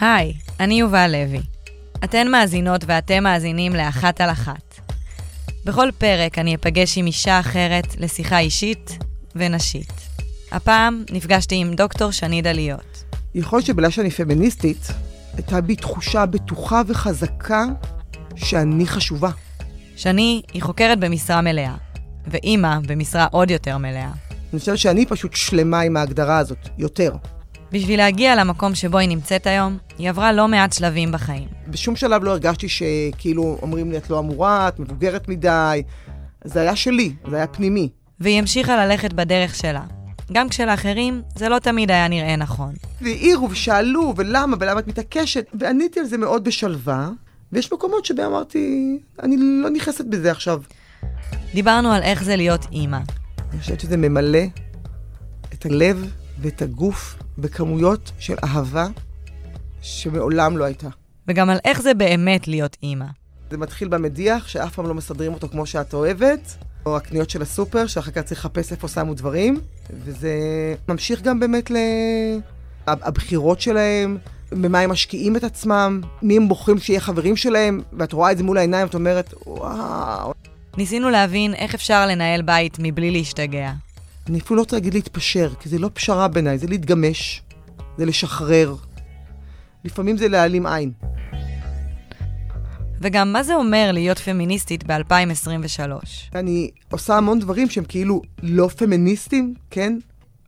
היי, אני יובל לוי. אתן מאזינות ואתם מאזינים לאחת על אחת. בכל פרק אני אפגש עם אישה אחרת לשיחה אישית ונשית. הפעם נפגשתי עם דוקטור שני דליות. יכול להיות שבגלל שאני פמיניסטית, הייתה בי תחושה בטוחה וחזקה שאני חשובה. שני היא חוקרת במשרה מלאה, ואימא במשרה עוד יותר מלאה. אני חושבת שאני פשוט שלמה עם ההגדרה הזאת, יותר. בשביל להגיע למקום שבו היא נמצאת היום, היא עברה לא מעט שלבים בחיים. בשום שלב לא הרגשתי שכאילו אומרים לי, את לא אמורה, את מבוגרת מדי. זה היה שלי, זה היה פנימי. והיא המשיכה ללכת בדרך שלה. גם כשלאחרים זה לא תמיד היה נראה נכון. והעירו ושאלו, ולמה, ולמה את מתעקשת, ועניתי על זה מאוד בשלווה, ויש מקומות שבהם אמרתי, אני לא נכנסת בזה עכשיו. דיברנו על איך זה להיות אימא. אני חושבת שזה ממלא את הלב ואת הגוף בכמויות של אהבה שמעולם לא הייתה. וגם על איך זה באמת להיות אימא. זה מתחיל במדיח, שאף פעם לא מסדרים אותו כמו שאת אוהבת, או הקניות של הסופר, שאחר כך צריך לחפש איפה שמו דברים, וזה ממשיך גם באמת לבחירות שלהם, במה הם משקיעים את עצמם, מי הם בוחרים שיהיה חברים שלהם, ואת רואה את זה מול העיניים, ואת אומרת, וואו. ניסינו להבין איך אפשר לנהל בית מבלי להשתגע. אני אפילו לא רוצה להגיד להתפשר, כי זה לא פשרה בעיניי, זה להתגמש, זה לשחרר. לפעמים זה להעלים עין. וגם מה זה אומר להיות פמיניסטית ב-2023? אני עושה המון דברים שהם כאילו לא פמיניסטים, כן?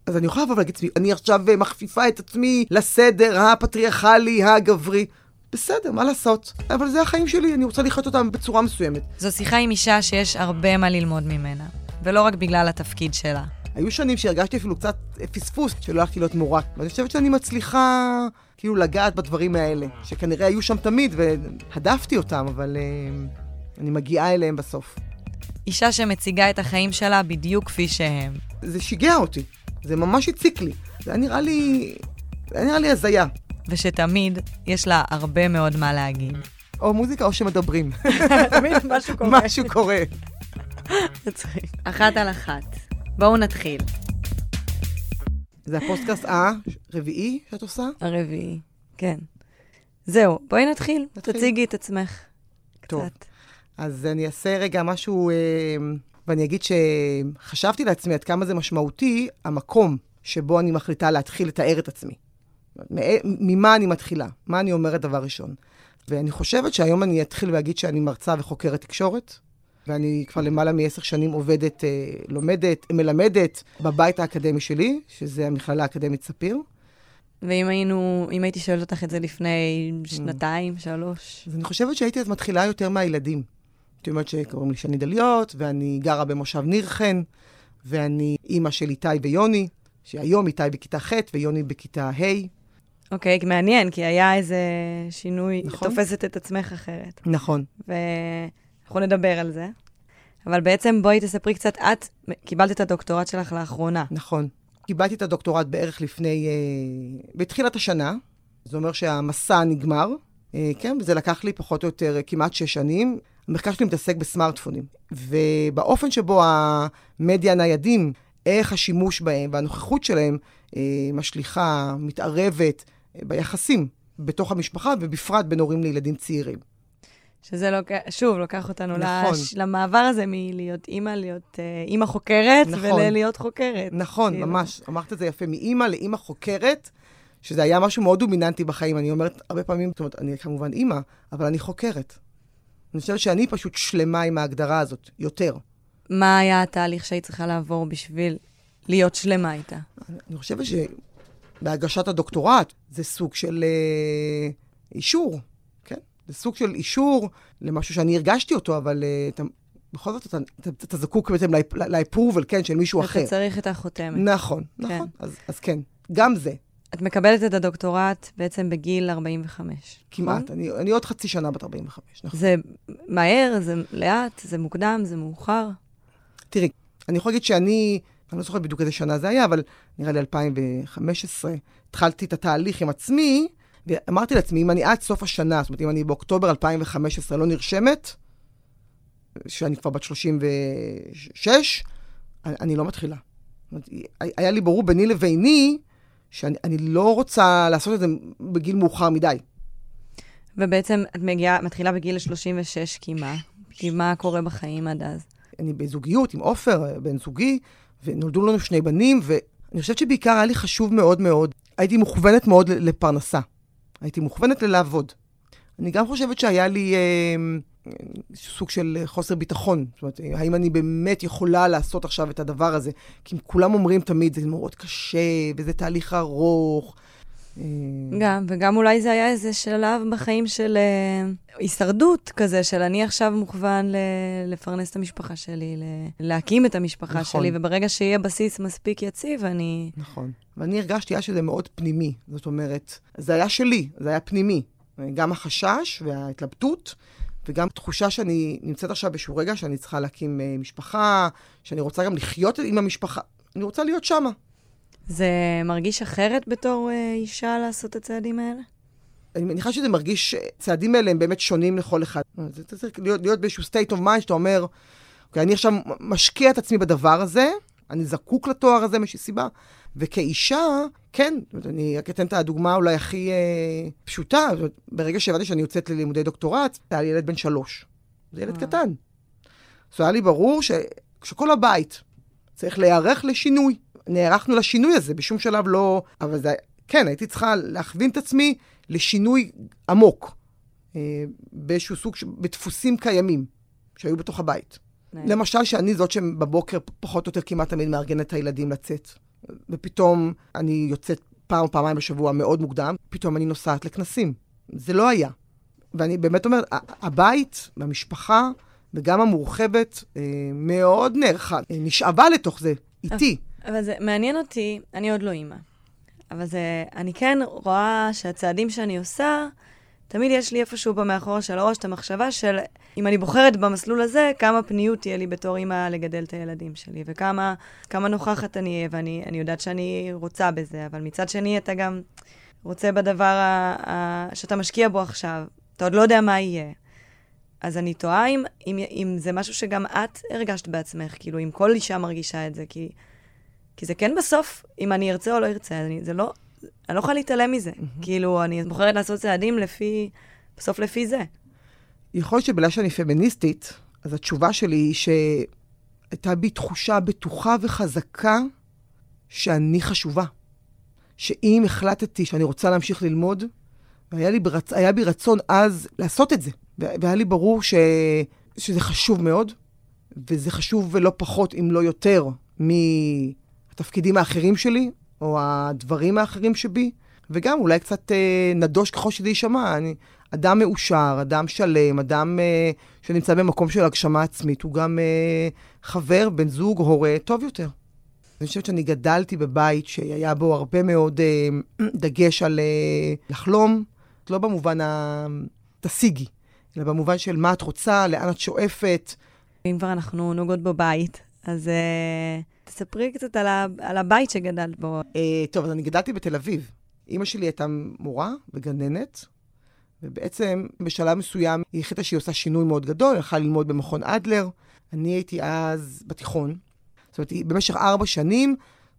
אז אני יכולה לבוא ולהגיד לעצמי, אני עכשיו מכפיפה את עצמי לסדר הפטריארכלי, הגברי. בסדר, מה לעשות? אבל זה החיים שלי, אני רוצה לחיות אותם בצורה מסוימת. זו שיחה עם אישה שיש הרבה מה ללמוד ממנה, ולא רק בגלל התפקיד שלה. היו שנים שהרגשתי אפילו קצת פספוס, שלא הלכתי להיות מורה. ואני חושבת שאני מצליחה כאילו לגעת בדברים האלה, שכנראה היו שם תמיד, והדפתי אותם, אבל uh, אני מגיעה אליהם בסוף. אישה שמציגה את החיים שלה בדיוק כפי שהם. זה שיגע אותי, זה ממש הציק לי. זה היה נראה לי... זה היה נראה לי הזיה. ושתמיד יש לה הרבה מאוד מה להגיד. או מוזיקה או שמדברים. תמיד משהו קורה. משהו קורה. מצחיק. אחת על אחת. בואו נתחיל. זה הפודקאסט הרביעי שאת עושה? הרביעי, כן. זהו, בואי נתחיל. נתחיל. תציגי את עצמך. טוב. קצת. אז אני אעשה רגע משהו, אה, ואני אגיד שחשבתי לעצמי עד כמה זה משמעותי, המקום שבו אני מחליטה להתחיל לתאר את עצמי. ממה אני מתחילה? מה אני אומרת דבר ראשון? ואני חושבת שהיום אני אתחיל ואגיד שאני מרצה וחוקרת תקשורת, ואני כבר למעלה מעשר שנים עובדת, אה, לומדת, מלמדת בבית האקדמי שלי, שזה המכללה האקדמית ספיר. ואם היינו, אם הייתי שואלת אותך את זה לפני שנתיים, mm. שלוש? אז אני חושבת שהייתי אז מתחילה יותר מהילדים. זאת אומרת שקוראים לי שני דליות, ואני גרה במושב ניר חן, ואני אימא של איתי ויוני, שהיום איתי בכיתה ח' ויוני בכיתה ה'. אוקיי, okay, מעניין, כי היה איזה שינוי, נכון? תופסת את עצמך אחרת. נכון. ו... אנחנו נדבר על זה. אבל בעצם בואי תספרי קצת, את קיבלת את הדוקטורט שלך לאחרונה. נכון. קיבלתי את הדוקטורט בערך לפני, אה, בתחילת השנה. זה אומר שהמסע נגמר, אה, כן, וזה לקח לי פחות או יותר כמעט שש שנים. המחקר שלי מתעסק בסמארטפונים, ובאופן שבו המדיה הניידים, איך השימוש בהם והנוכחות שלהם אה, משליכה, מתערבת אה, ביחסים בתוך המשפחה, ובפרט בין הורים לילדים צעירים. שזה לא, שוב, לוקח אותנו נכון. לש, למעבר הזה מלהיות אימא, להיות uh, אימא חוקרת, נכון. וללהיות חוקרת. נכון, כאילו. ממש. אמרת את זה יפה, מאימא לאימא חוקרת, שזה היה משהו מאוד דומיננטי בחיים. אני אומרת הרבה פעמים, זאת אומרת, אני כמובן אימא, אבל אני חוקרת. אני חושבת שאני פשוט שלמה עם ההגדרה הזאת, יותר. מה היה התהליך שהיית צריכה לעבור בשביל להיות שלמה איתה? אני חושבת שבהגשת הדוקטורט זה סוג של אה, אישור. זה סוג של אישור למשהו שאני הרגשתי אותו, אבל uh, אתה, בכל זאת אתה, אתה, אתה זקוק בעצם לאפרובל, כן, של מישהו אחר. אתה צריך את החותמת. נכון, כן. נכון. אז, אז כן, גם זה. את מקבלת את הדוקטורט בעצם בגיל 45, כמעט, נכון? אני, אני עוד חצי שנה בת 45, נכון. זה מהר, זה לאט, זה מוקדם, זה מאוחר? תראי, אני יכולה להגיד שאני, אני לא זוכרת בדיוק איזה שנה זה היה, אבל נראה לי 2015, התחלתי את התהליך עם עצמי, ואמרתי לעצמי, אם אני עד סוף השנה, זאת אומרת, אם אני באוקטובר 2015 לא נרשמת, שאני כבר בת 36, אני, אני לא מתחילה. אומרת, היה לי ברור ביני לביני שאני לא רוצה לעשות את זה בגיל מאוחר מדי. ובעצם את מגיעה, מתחילה בגיל 36 כמעט, כי מה קורה בחיים עד אז? אני בזוגיות עם עופר, בן זוגי, ונולדו לנו שני בנים, ואני חושבת שבעיקר היה לי חשוב מאוד מאוד, הייתי מוכוונת מאוד לפרנסה. הייתי מוכוונת ללעבוד. אני גם חושבת שהיה לי אה, סוג של חוסר ביטחון. זאת אומרת, האם אני באמת יכולה לעשות עכשיו את הדבר הזה? כי כולם אומרים תמיד, זה מאוד קשה, וזה תהליך ארוך. אה, גם, וגם אולי זה היה איזה שלב בחיים של uh, הישרדות כזה, של אני עכשיו מוכוון ל- לפרנס את המשפחה שלי, ל- להקים את המשפחה נכון. שלי, וברגע שיהיה בסיס מספיק יציב, אני... נכון. ואני הרגשתי אז שזה מאוד פנימי. זאת אומרת, זה היה שלי, זה היה פנימי. גם החשש וההתלבטות, וגם תחושה שאני נמצאת עכשיו באיזשהו רגע שאני צריכה להקים uh, משפחה, שאני רוצה גם לחיות עם המשפחה. אני רוצה להיות שמה. זה מרגיש אחרת בתור uh, אישה לעשות את הצעדים האלה? אני מניחה שזה מרגיש, הצעדים האלה הם באמת שונים לכל אחד. זה צריך להיות, להיות באיזשהו state of mind שאתה אומר, אוקיי, אני עכשיו משקיע את עצמי בדבר הזה, אני זקוק לתואר הזה מאיזושהי סיבה, וכאישה, כן, אני רק אתן את הדוגמה אולי הכי אה, פשוטה, ברגע שהבנתי שאני יוצאת ללימודי דוקטורט, היה לי ילד בן שלוש. זה ילד קטן. אז היה לי ברור ש, שכל הבית צריך להיערך לשינוי. נערכנו לשינוי הזה, בשום שלב לא... אבל זה, כן, הייתי צריכה להכווין את עצמי לשינוי עמוק, אה, באיזשהו סוג, בדפוסים קיימים שהיו בתוך הבית. למשל, שאני זאת שבבוקר פחות או יותר כמעט תמיד מארגנת את הילדים לצאת. ופתאום אני יוצאת פעם או פעמיים בשבוע מאוד מוקדם, פתאום אני נוסעת לכנסים. זה לא היה. ואני באמת אומרת, הבית והמשפחה, וגם המורחבת, אה, מאוד נערכה, אה, נשאבה לתוך זה, איתי. אבל זה מעניין אותי, אני עוד לא אימא, אבל זה, אני כן רואה שהצעדים שאני עושה, תמיד יש לי איפשהו במאחורה של הראש את המחשבה של אם אני בוחרת במסלול הזה, כמה פניות תהיה לי בתור אימא לגדל את הילדים שלי, וכמה נוכחת אני אהיה, ואני יודעת שאני רוצה בזה, אבל מצד שני אתה גם רוצה בדבר ה, ה, שאתה משקיע בו עכשיו, אתה עוד לא יודע מה יהיה. אז אני תוהה אם, אם, אם זה משהו שגם את הרגשת בעצמך, כאילו, אם כל אישה מרגישה את זה, כי, כי זה כן בסוף, אם אני ארצה או לא ארצה, אני, זה לא, אני לא יכולה להתעלם מזה. Mm-hmm. כאילו, אני בוחרת לעשות צעדים לפי, בסוף לפי זה. יכול להיות שבגלל שאני פמיניסטית, אז התשובה שלי היא שהייתה בי תחושה בטוחה וחזקה שאני חשובה. שאם החלטתי שאני רוצה להמשיך ללמוד, והיה לי ברצ... בי רצון אז לעשות את זה. והיה לי ברור ש... שזה חשוב מאוד, וזה חשוב ולא פחות, אם לא יותר, מהתפקידים האחרים שלי, או הדברים האחרים שבי, וגם אולי קצת אה, נדוש ככל שזה יישמע. אני אדם מאושר, אדם שלם, אדם אה, שנמצא במקום של הגשמה עצמית, הוא גם אה, חבר, בן זוג, הורה טוב יותר. אני חושבת שאני גדלתי בבית שהיה בו הרבה מאוד אה, דגש על אה, לחלום, לא במובן התשיגי, אלא במובן של מה את רוצה, לאן את שואפת. אם כבר אנחנו נוגעות בבית, אז אה, תספרי קצת על, ה, על הבית שגדלת בו. אה, טוב, אז אני גדלתי בתל אביב. אימא שלי הייתה מורה וגננת, ובעצם בשלב מסוים היא החליטה שהיא עושה שינוי מאוד גדול, הלכה ללמוד במכון אדלר. אני הייתי אז בתיכון. זאת אומרת, היא במשך ארבע שנים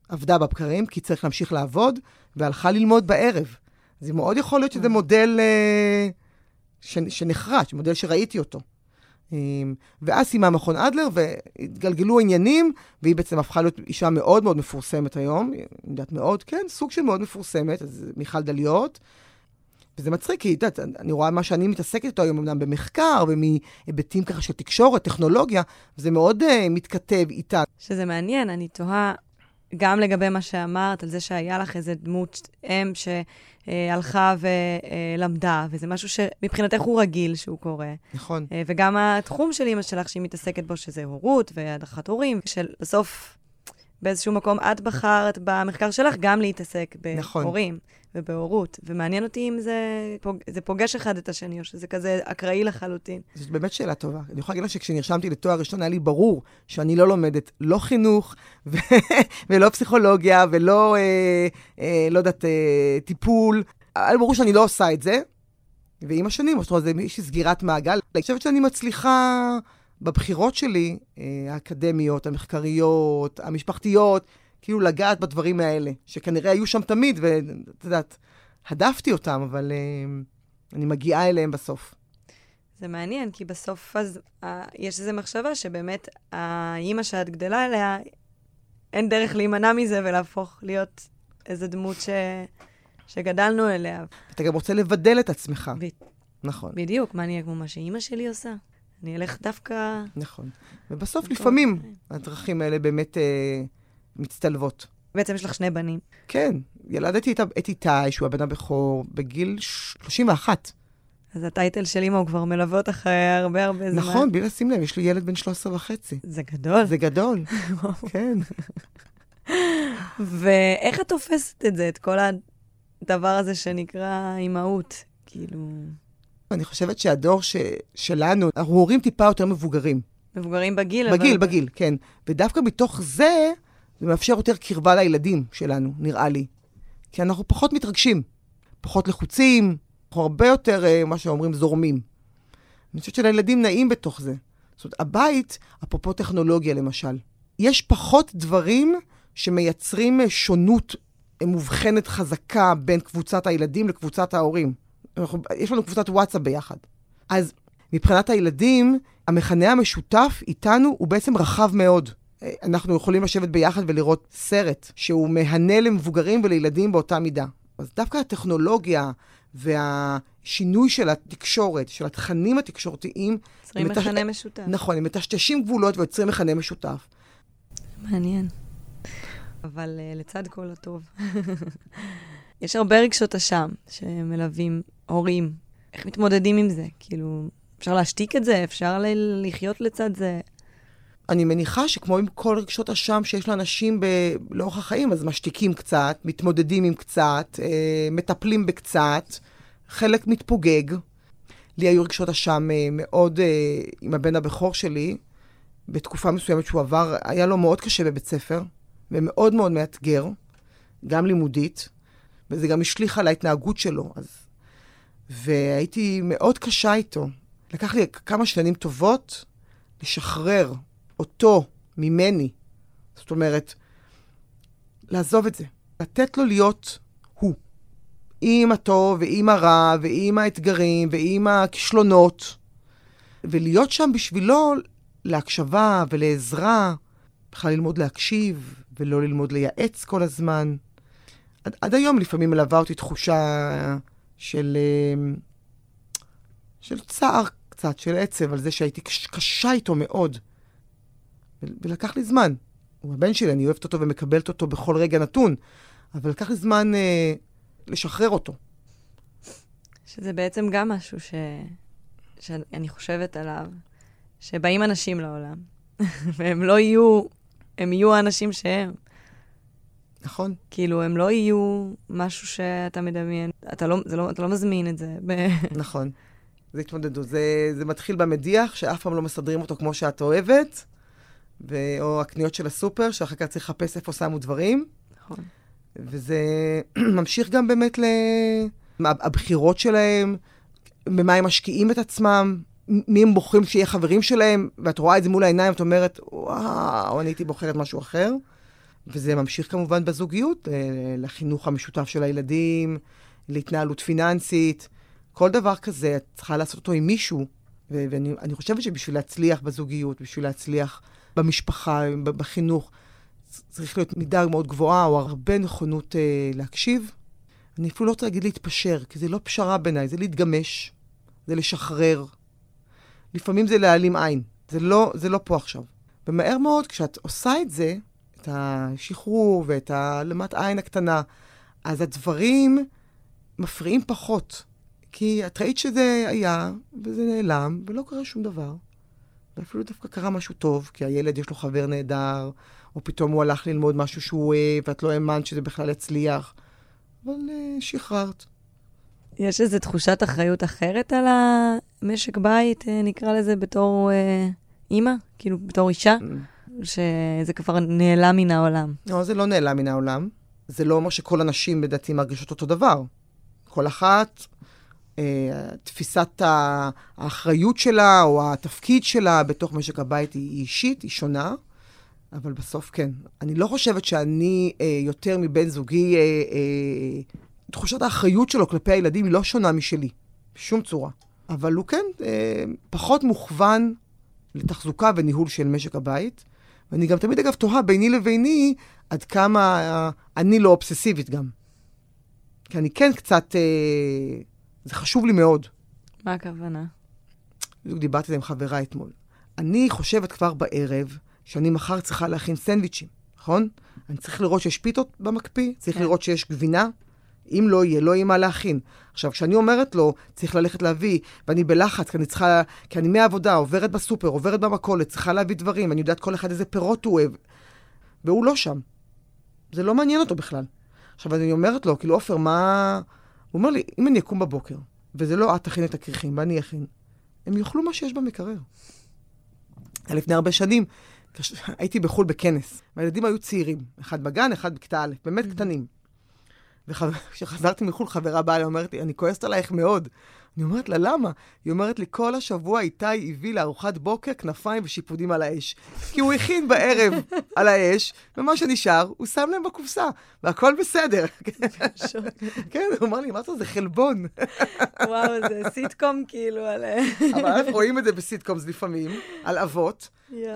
עבדה בבקרים, כי צריך להמשיך לעבוד, והלכה ללמוד בערב. זה מאוד יכול להיות שזה אה. מודל אה, שנחרט, מודל שראיתי אותו. ואז סיימה מכון אדלר, והתגלגלו העניינים, והיא בעצם הפכה להיות אישה מאוד מאוד מפורסמת היום, אני יודעת מאוד, כן, סוג של מאוד מפורסמת, אז מיכל דליות. וזה מצחיק, כי את אני רואה מה שאני מתעסקת איתו היום, אמנם במחקר ומהיבטים ככה של תקשורת, טכנולוגיה, וזה מאוד uh, מתכתב איתה. שזה מעניין, אני תוהה גם לגבי מה שאמרת, על זה שהיה לך איזה דמות אם שהלכה ולמדה, וזה משהו שמבחינתך הוא רגיל שהוא קורה. נכון. אה, וגם התחום של אימא שלך שהיא מתעסקת בו, שזה הורות והדרכת הורים, שבסוף באיזשהו מקום את בחרת במחקר שלך גם להתעסק נכון. בהורים. נכון. ובהורות, ומעניין אותי אם זה, פוג, זה פוגש אחד את השני, או שזה כזה אקראי לחלוטין. זאת באמת שאלה טובה. אני יכולה להגיד לך שכשנרשמתי לתואר ראשון, היה לי ברור שאני לא לומדת לא חינוך, ו- ולא פסיכולוגיה, ולא, אה, אה, לא יודעת, אה, טיפול. היה לי ברור שאני לא עושה את זה, ועם השנים, זאת אומרת, זה איזושהי סגירת מעגל. אני חושבת שאני מצליחה בבחירות שלי, אה, האקדמיות, המחקריות, המשפחתיות, כאילו לגעת בדברים האלה, שכנראה היו שם תמיד, ואת יודעת, הדפתי אותם, אבל uh, אני מגיעה אליהם בסוף. זה מעניין, כי בסוף אז uh, יש איזו מחשבה שבאמת האימא שאת גדלה אליה, אין דרך להימנע מזה ולהפוך להיות איזו דמות ש... שגדלנו אליה. אתה גם רוצה לבדל את עצמך. ב... נכון. בדיוק, מה אני אהיה כמו מה שאימא שלי עושה? אני אלך דווקא... נכון. ובסוף, נכון. לפעמים, הדרכים האלה באמת אה, מצטלבות. בעצם יש לך שני בנים. כן, ילדתי את, את איתי, שהוא הבן הבכור, בגיל 31. אז הטייטל של אימא הוא כבר מלווה אותך אה, הרבה הרבה זמן. נכון, בלי לשים לב, יש לי ילד בן 13 וחצי. זה גדול. זה גדול, כן. ואיך את תופסת את זה, את כל הדבר הזה שנקרא אימהות? כאילו... אני חושבת שהדור ש... שלנו, אנחנו הורים טיפה יותר מבוגרים. מבוגרים בגיל, בגיל, אבל... בגיל, כן. ודווקא מתוך זה, זה מאפשר יותר קרבה לילדים שלנו, נראה לי. כי אנחנו פחות מתרגשים, פחות לחוצים, אנחנו הרבה יותר, אה, מה שאומרים, זורמים. אני חושבת שלילדים נעים בתוך זה. זאת אומרת, הבית, אפרופו טכנולוגיה למשל, יש פחות דברים שמייצרים אה, שונות אה, מובחנת חזקה בין קבוצת הילדים לקבוצת ההורים. אנחנו, יש לנו קבוצת וואטסאפ ביחד. אז מבחינת הילדים, המכנה המשותף איתנו הוא בעצם רחב מאוד. אנחנו יכולים לשבת ביחד ולראות סרט שהוא מהנה למבוגרים ולילדים באותה מידה. אז דווקא הטכנולוגיה והשינוי של התקשורת, של התכנים התקשורתיים... יוצרים מכנה מטש... משותף. נכון, הם מטשטשים גבולות ויוצרים מכנה משותף. מעניין. אבל uh, לצד כל הטוב, יש הרבה רגשות אשם שמלווים הורים. איך מתמודדים עם זה? כאילו, אפשר להשתיק את זה? אפשר ל- לחיות לצד זה? אני מניחה שכמו עם כל רגשות אשם שיש לאנשים ב... לאורך החיים, אז משתיקים קצת, מתמודדים עם קצת, אה, מטפלים בקצת, חלק מתפוגג. לי היו רגשות אשם אה, מאוד אה, עם הבן הבכור שלי, בתקופה מסוימת שהוא עבר, היה לו מאוד קשה בבית ספר, ומאוד מאוד מאתגר, גם לימודית, וזה גם השליך על ההתנהגות שלו. אז... והייתי מאוד קשה איתו. לקח לי כמה שנים טובות לשחרר אותו ממני. זאת אומרת, לעזוב את זה. לתת לו להיות הוא. עם הטוב ועם הרע ועם האתגרים ועם הכישלונות. ולהיות שם בשבילו להקשבה ולעזרה. בכלל ללמוד להקשיב ולא ללמוד לייעץ כל הזמן. עד, עד היום לפעמים מלווה אותי תחושה של, אה, של צער קצת, של עצב על זה שהייתי קשה איתו מאוד. ולקח לי זמן. הוא הבן שלי, אני אוהבת אותו ומקבלת אותו בכל רגע נתון, אבל לקח לי זמן אה, לשחרר אותו. שזה בעצם גם משהו ש... שאני חושבת עליו, שבאים אנשים לעולם, והם לא יהיו, הם יהיו האנשים שהם. נכון. כאילו, הם לא יהיו משהו שאתה מדמיין, אתה לא, לא, אתה לא מזמין את זה. נכון. זה התמודדות. זה, זה מתחיל במדיח, שאף פעם לא מסדרים אותו כמו שאת אוהבת, ו... או הקניות של הסופר, שאחר כך צריך לחפש איפה שמו דברים. נכון. וזה ממשיך גם באמת לבחירות שלהם, במה הם משקיעים את עצמם, מי הם בוחרים שיהיה חברים שלהם, ואת רואה את זה מול העיניים, את אומרת, וואו, אני הייתי בוחרת משהו אחר. וזה ממשיך כמובן בזוגיות, אה, לחינוך המשותף של הילדים, להתנהלות פיננסית. כל דבר כזה, את צריכה לעשות אותו עם מישהו. ואני חושבת שבשביל להצליח בזוגיות, בשביל להצליח במשפחה, בחינוך. צריך להיות מידה מאוד גבוהה, או הרבה נכונות אה, להקשיב. אני אפילו לא רוצה להגיד להתפשר, כי זה לא פשרה בעיניי, זה להתגמש, זה לשחרר. לפעמים זה להעלים עין. זה לא, זה לא פה עכשיו. ומהר מאוד, כשאת עושה את זה, את השחרור ואת העלמת עין הקטנה, אז הדברים מפריעים פחות. כי את ראית שזה היה, וזה נעלם, ולא קרה שום דבר. ואפילו דווקא קרה משהו טוב, כי הילד יש לו חבר נהדר, או פתאום הוא הלך ללמוד משהו שהוא אוהב, ואת לא האמנת שזה בכלל יצליח. אבל uh, שחררת. יש איזו תחושת אחריות אחרת על המשק בית, uh, נקרא לזה, בתור uh, אימא? כאילו, בתור אישה? Mm. שזה כבר נעלם מן העולם. לא, זה לא נעלם מן העולם. זה לא אומר שכל הנשים, לדעתי, מרגישות אותו דבר. כל אחת אה, תפיסת האחריות שלה או התפקיד שלה בתוך משק הבית היא אישית, היא שונה, אבל בסוף כן. אני לא חושבת שאני אה, יותר מבן זוגי, אה, אה, תחושת האחריות שלו כלפי הילדים היא לא שונה משלי, בשום צורה. אבל הוא כן אה, פחות מוכוון לתחזוקה וניהול של משק הבית. ואני גם תמיד, אגב, תוהה ביני לביני עד כמה אה, אני לא אובססיבית גם. כי אני כן קצת, אה, זה חשוב לי מאוד. מה הכוונה? בדיוק דיברתי עם חברה אתמול. אני חושבת כבר בערב שאני מחר צריכה להכין סנדוויצ'ים, נכון? אני צריך לראות שיש פיתות במקפיא, צריך כן. לראות שיש גבינה. אם לא יהיה, לא יהיה מה להכין. עכשיו, כשאני אומרת לו, צריך ללכת להביא, ואני בלחץ, כי אני צריכה, כי אני מהעבודה, עוברת בסופר, עוברת במכולת, צריכה להביא דברים, אני יודעת כל אחד איזה פירות הוא אוהב, והוא לא שם. זה לא מעניין אותו בכלל. עכשיו, אני אומרת לו, כאילו, עופר, מה... הוא אומר לי, אם אני אקום בבוקר, וזה לא את תכין את הכריכים, ואני אכין, הם יאכלו מה שיש במקרר. לפני הרבה שנים, הייתי בחו"ל בכנס, והילדים היו צעירים, אחד בגן, אחד בכיתה א', באמת mm-hmm. קטנים. וכשחזרתי מחו"ל, חברה באה לי, אומרת לי, אני כועסת עלייך מאוד. אני אומרת לה, למה? היא אומרת לי, כל השבוע איתי הביא לארוחת בוקר כנפיים ושיפודים על האש. כי הוא הכין בערב על האש, ומה שנשאר, הוא שם להם בקופסה, והכל בסדר. כן, הוא אמר לי, מה זה, זה חלבון. וואו, זה סיטקום כאילו על... אבל רואים את זה בסיטקומס לפעמים, על אבות.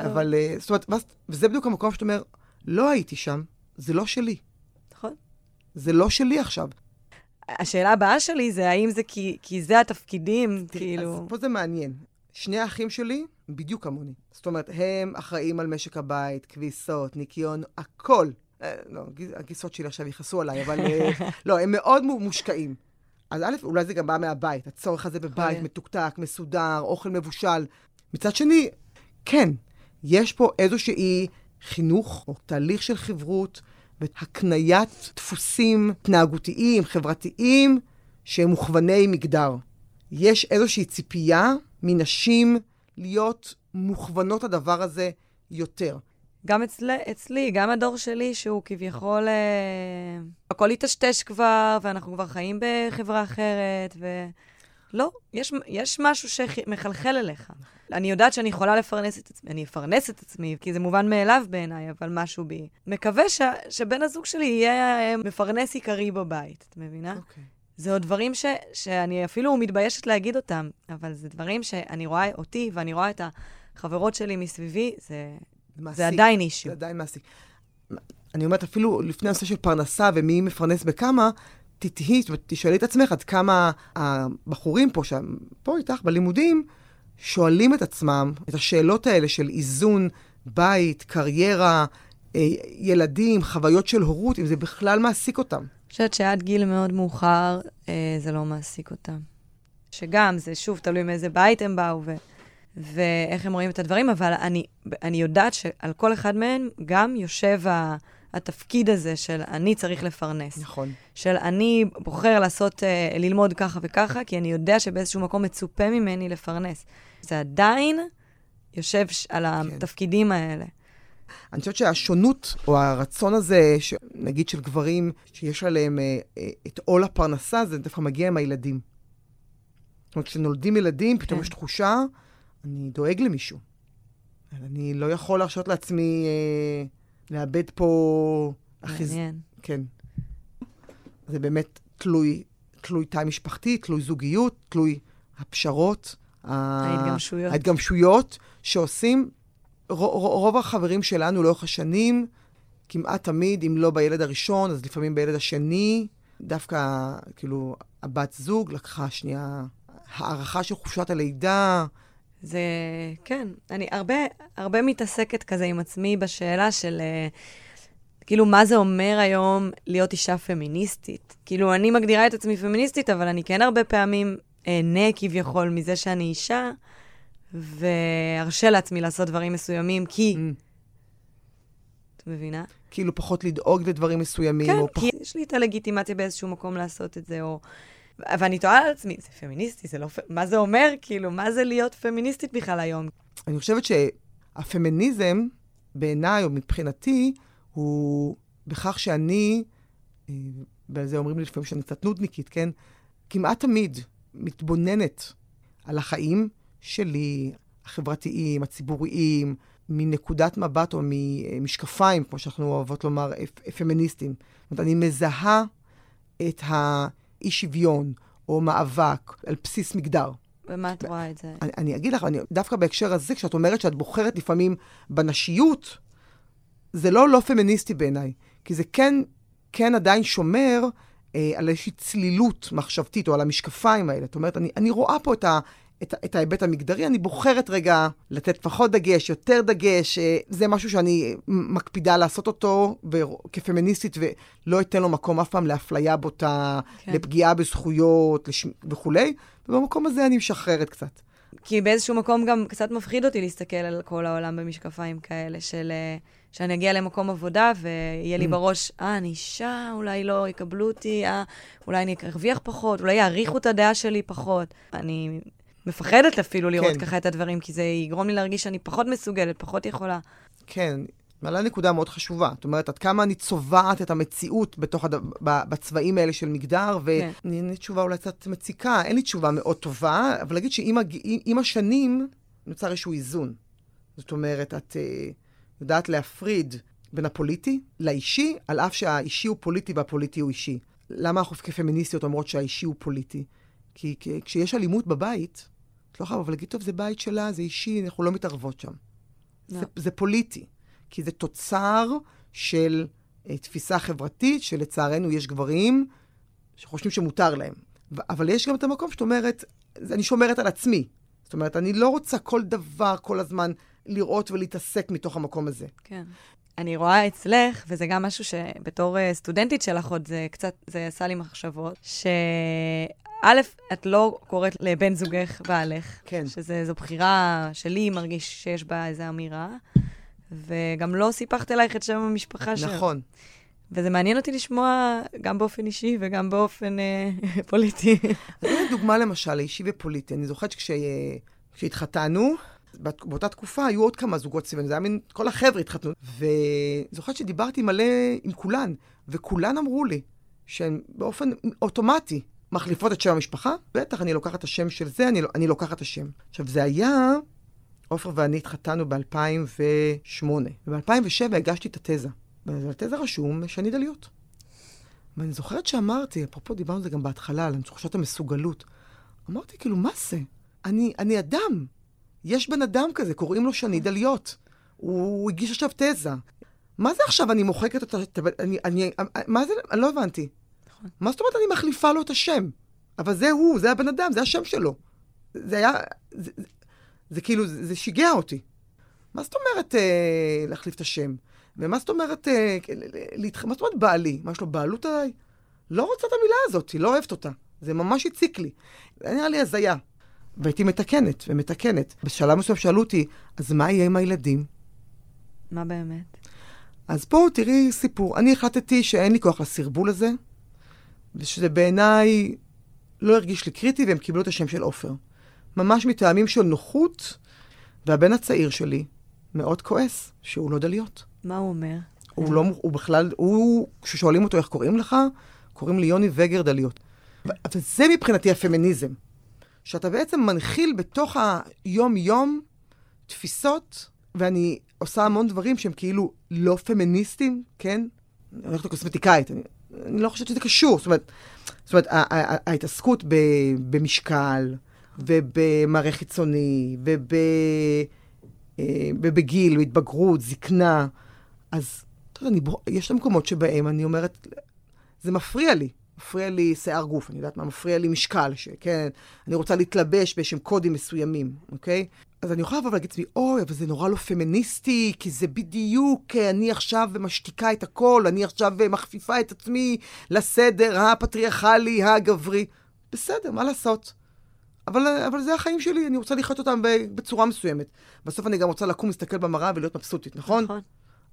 אבל, אה, זאת אומרת, וזה בדיוק המקום שאתה אומר, לא הייתי שם, זה לא שלי. זה לא שלי עכשיו. השאלה הבאה שלי זה האם זה כי, כי זה התפקידים, תראי, כאילו... אז פה זה מעניין. שני האחים שלי בדיוק כמוני. זאת אומרת, הם אחראים על משק הבית, כביסות, ניקיון, הכל. אה, לא, הגיסות שלי עכשיו יכעסו עליי, אבל אה, לא, הם מאוד מושקעים. אז א', אולי זה גם בא מהבית, הצורך הזה בבית, מתוקתק, מסודר, אוכל מבושל. מצד שני, כן, יש פה איזושהי חינוך, או תהליך של חברות, והקניית דפוסים התנהגותיים, חברתיים, שהם מוכווני מגדר. יש איזושהי ציפייה מנשים להיות מוכוונות לדבר הזה יותר. גם אצל, אצלי, גם הדור שלי, שהוא כביכול... אה, הכל התשתש כבר, ואנחנו כבר חיים בחברה אחרת, ו... לא, יש, יש משהו שמחלחל אליך. אני יודעת שאני יכולה לפרנס את עצמי, אני אפרנס את עצמי, כי זה מובן מאליו בעיניי, אבל משהו בי. מקווה ש, שבן הזוג שלי יהיה אה, מפרנס עיקרי בבית, את מבינה? אוקיי. Okay. זה עוד דברים ש, שאני אפילו מתביישת להגיד אותם, אבל זה דברים שאני רואה אותי ואני רואה את החברות שלי מסביבי, זה, זה עדיין אישיו. זה עדיין מעסיק. אני אומרת, אפילו לפני הנושא של פרנסה ומי מפרנס בכמה, תתהי, תשאלי את עצמך עד כמה הבחורים פה, שם, פה איתך, בלימודים, שואלים את עצמם את השאלות האלה של איזון, בית, קריירה, אה, ילדים, חוויות של הורות, אם זה בכלל מעסיק אותם. אני חושבת שעד גיל מאוד מאוחר אה, זה לא מעסיק אותם. שגם, זה שוב תלוי מאיזה בית הם באו ו... ואיך הם רואים את הדברים, אבל אני, אני יודעת שעל כל אחד מהם גם יושב ה... התפקיד הזה של אני צריך לפרנס. נכון. של אני בוחר לעשות, uh, ללמוד ככה וככה, כי אני יודע שבאיזשהו מקום מצופה ממני לפרנס. זה עדיין יושב על כן. התפקידים האלה. אני חושבת שהשונות, או הרצון הזה, ש... נגיד של גברים, שיש עליהם אה, אה, את עול הפרנסה, זה דווקא מגיע עם הילדים. זאת אומרת, כשנולדים ילדים, פתאום כן. יש תחושה, אני דואג למישהו. אני לא יכול להרשות לעצמי אה, לאבד פה... מעניין. כן. זה באמת תלוי, תלוי תא משפחתי, תלוי זוגיות, תלוי הפשרות. ההתגמשויות. ההתגמשויות שעושים רוב החברים שלנו לאורך השנים, כמעט תמיד, אם לא בילד הראשון, אז לפעמים בילד השני, דווקא, כאילו, הבת זוג לקחה שנייה הערכה של חופשת הלידה. זה, כן, אני הרבה, הרבה מתעסקת כזה עם עצמי בשאלה של, uh, כאילו, מה זה אומר היום להיות אישה פמיניסטית? כאילו, אני מגדירה את עצמי פמיניסטית, אבל אני כן הרבה פעמים אהנה כביכול מזה שאני אישה, וארשה לעצמי לעשות דברים מסוימים, כי... Mm. את מבינה? כאילו פחות לדאוג לדברים מסוימים, כן, או פחות... כן, כי יש לי את הלגיטימציה באיזשהו מקום לעשות את זה, או... ואני תוהה על עצמי, זה פמיניסטי, זה לא... מה זה אומר, כאילו, מה זה להיות פמיניסטית בכלל היום? אני חושבת שהפמיניזם, בעיניי או מבחינתי, הוא בכך שאני, אה, ועל זה אומרים לי לפעמים שאני קצת נודניקית, כן? כמעט תמיד מתבוננת על החיים שלי, החברתיים, הציבוריים, מנקודת מבט או ממשקפיים, כמו שאנחנו אוהבות לומר, פמיניסטים. זאת אומרת, אני מזהה את האי-שוויון או מאבק על בסיס מגדר. ומה את רואה את זה? אני, אני אגיד לך, אני, דווקא בהקשר הזה, כשאת אומרת שאת בוחרת לפעמים בנשיות, זה לא לא פמיניסטי בעיניי, כי זה כן, כן עדיין שומר אה, על איזושהי צלילות מחשבתית, או על המשקפיים האלה. זאת אומרת, אני, אני רואה פה את, ה, את, את ההיבט המגדרי, אני בוחרת רגע לתת פחות דגש, יותר דגש, אה, זה משהו שאני מקפידה לעשות אותו כפמיניסטית, ולא אתן לו מקום אף פעם לאפליה בוטה, כן. לפגיעה בזכויות לש... וכולי, ובמקום הזה אני משחררת קצת. כי באיזשהו מקום גם קצת מפחיד אותי להסתכל על כל העולם במשקפיים כאלה, של... אה, שאני אגיע למקום עבודה ויהיה לי mm. בראש, אה, אני אישה, אולי לא יקבלו אותי, אה, אולי אני ארוויח פחות, אולי יעריכו את הדעה שלי פחות. אני מפחדת אפילו לראות כן. ככה את הדברים, כי זה יגרום לי להרגיש שאני פחות מסוגלת, פחות יכולה. כן, מעלה נקודה מאוד חשובה. זאת אומרת, עד כמה אני צובעת את המציאות בתוך הד... בצבעים האלה של מגדר, ואין כן. לי תשובה אולי קצת מציקה, אין לי תשובה מאוד טובה, אבל להגיד שעם. השנים נוצר איזשהו איזון. זאת אומרת, את uh, יודעת להפריד בין הפוליטי לאישי, על אף שהאישי הוא פוליטי והפוליטי הוא אישי. למה אנחנו כפמיניסטיות אומרות שהאישי הוא פוליטי? כי, כי כשיש אלימות בבית, את לא חייבה להגיד, טוב, זה בית שלה, זה אישי, אנחנו לא מתערבות שם. לא. זה, זה פוליטי, כי זה תוצר של uh, תפיסה חברתית, שלצערנו יש גברים שחושבים שמותר להם. אבל יש גם את המקום שאת אומרת, אני שומרת על עצמי. זאת אומרת, אני לא רוצה כל דבר, כל הזמן, לראות ולהתעסק מתוך המקום הזה. כן. אני רואה אצלך, וזה גם משהו שבתור uh, סטודנטית שלך עוד זה קצת, זה עשה לי מחשבות, שא', את לא קוראת לבן זוגך בעלך. כן. שזו בחירה שלי, מרגיש שיש בה איזו אמירה. וגם לא סיפחת אלייך את שם המשפחה שלך. נכון. וזה מעניין אותי לשמוע גם באופן אישי וגם באופן אה, פוליטי. אז הנה דוגמה למשל, אישי ופוליטי. אני זוכרת שכשהתחתנו, באותה תקופה היו עוד כמה זוגות סביבנו, זה היה מין, כל החבר'ה התחתנו. וזוכרת שדיברתי מלא עם כולן, וכולן אמרו לי שהן באופן אוטומטי מחליפות את שם המשפחה, בטח, אני לוקחת את השם של זה, אני, לא, אני לוקחת את השם. עכשיו, זה היה, עופר ואני התחתנו ב-2008, וב-2007 הגשתי את התזה. ובתזה רשום שאני דליות. ואני זוכרת שאמרתי, אפרופו דיברנו על זה גם בהתחלה, על תחושת המסוגלות. אמרתי, כאילו, מה זה? אני, אני אדם. יש בן אדם כזה, קוראים לו שני דליות. הוא הגיש עכשיו תזה. מה זה עכשיו אני מוחקת אותה? אני, אני, מה זה? אני לא הבנתי. נכון. מה זאת אומרת אני מחליפה לו את השם? אבל זה הוא, זה הבן אדם, זה השם שלו. זה היה... זה, זה, זה כאילו, זה, זה שיגע אותי. מה זאת אומרת אה, להחליף את השם? ומה זאת אומרת, אה, להתח... מה זאת אומרת בעלי? מה, יש לו בעלות עליי? לא רוצה את המילה הזאת, היא לא אוהבת אותה. זה ממש הציק לי. זה נראה לי הזיה. והייתי מתקנת ומתקנת. בשלב מסוים שאלו אותי, אז מה יהיה עם הילדים? מה באמת? אז פה תראי סיפור. אני החלטתי שאין לי כוח לסרבול הזה, ושזה בעיניי לא הרגיש לי קריטי, והם קיבלו את השם של עופר. ממש מטעמים של נוחות, והבן הצעיר שלי מאוד כועס שהוא לא דליות. מה הוא אומר? הוא לא, הוא בכלל, הוא, כששואלים אותו איך קוראים לך, קוראים לי יוני וגר דליות. וזה מבחינתי הפמיניזם. שאתה בעצם מנחיל בתוך היום-יום תפיסות, ואני עושה המון דברים שהם כאילו לא פמיניסטים, כן? אני הולכת לקוסמטיקאית, אני, אני לא חושבת שזה קשור. זאת אומרת, זאת אומרת ההתעסקות במשקל, ובמראה חיצוני, אה, ובגיל, בהתבגרות, זקנה, אז אתה יודע, יש את המקומות שבהם אני אומרת, זה מפריע לי. מפריע לי שיער גוף, אני יודעת מה, מפריע לי משקל, שכן, אני רוצה להתלבש באיזשהם קודים מסוימים, אוקיי? אז אני יכולה לבוא ולהגיד לעצמי, אוי, אבל זה נורא לא פמיניסטי, כי זה בדיוק, אני עכשיו משתיקה את הכל, אני עכשיו מכפיפה את עצמי לסדר הפטריארכלי, הגברי. בסדר, מה לעשות? אבל, אבל זה החיים שלי, אני רוצה לחיות אותם בצורה מסוימת. בסוף אני גם רוצה לקום, להסתכל במראה ולהיות מבסוטית, נכון? נכון.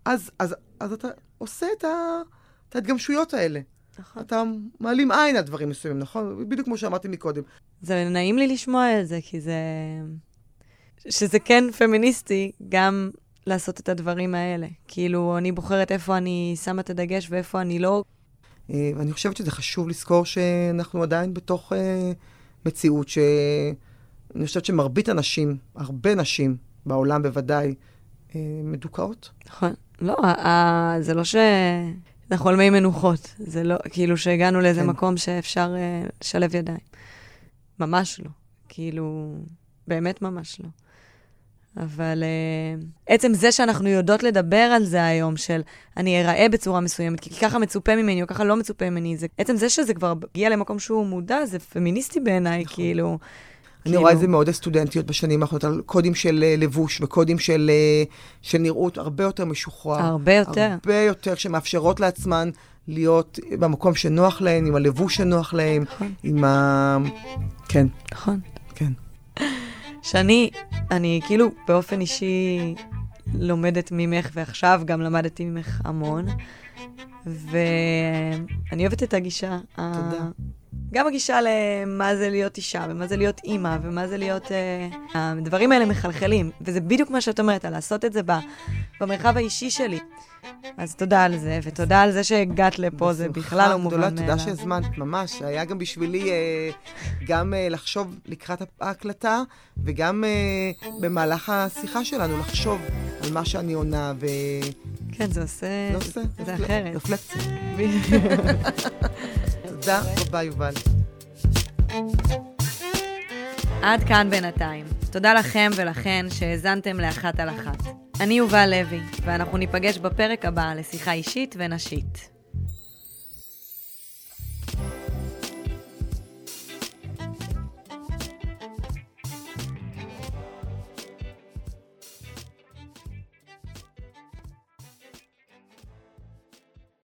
אז, אז, אז אתה עושה את, ה, את ההתגמשויות האלה. נכון. אתה מעלים עין על דברים מסוימים, נכון? בדיוק כמו שאמרתי מקודם. זה נעים לי לשמוע את זה, כי זה... שזה כן פמיניסטי, גם לעשות את הדברים האלה. כאילו, אני בוחרת איפה אני שמה את הדגש ואיפה אני לא. אה, ואני חושבת שזה חשוב לזכור שאנחנו עדיין בתוך uh, מציאות ש... אני חושבת שמרבית הנשים, הרבה נשים בעולם בוודאי, אה, מדוכאות. נכון. לא, זה לא ש... אנחנו על מי מנוחות. זה לא, כאילו שהגענו לאיזה כן. מקום שאפשר אה, לשלב ידיים. ממש לא. כאילו, באמת ממש לא. אבל uh, עצם זה שאנחנו יודעות לדבר על זה היום, של אני אראה בצורה מסוימת, כי ככה מצופה ממני, או ככה לא מצופה ממני, זה, עצם זה שזה כבר הגיע למקום שהוא מודע, זה פמיניסטי בעיניי, נכון. כאילו. אני כאילו- רואה את זה מאוד הסטודנטיות בשנים האחרונות, על קודים של אה, לבוש וקודים של, אה, של נראות הרבה יותר משוחרר. הרבה יותר. הרבה יותר, שמאפשרות לעצמן להיות במקום שנוח להן, עם הלבוש שנוח להן, נכון. עם ה... כן, נכון. כן. שאני, אני כאילו באופן אישי לומדת ממך, ועכשיו גם למדתי ממך המון, ואני אוהבת את הגישה. תודה. גם הגישה למה זה להיות אישה, ומה זה להיות אימא, ומה זה להיות... אה, הדברים האלה מחלחלים, וזה בדיוק מה שאת אומרת, על לעשות את זה ב- במרחב האישי שלי. אז תודה על זה, ותודה על זה שהגעת לפה, זה בכלל לא מובן מאליו. תודה שהזמנת, ממש. היה גם בשבילי אה, גם אה, לחשוב לקראת ההקלטה, וגם אה, במהלך השיחה שלנו לחשוב על מה שאני עונה, ו... כן, זה עושה... לא עושה, זה רפל- אחרת. רפלקציה. תודה רבה, יובל. עד כאן בינתיים. תודה לכם ולכן שהאזנתם לאחת על אחת. אני יובל לוי, ואנחנו ניפגש בפרק הבא לשיחה אישית ונשית.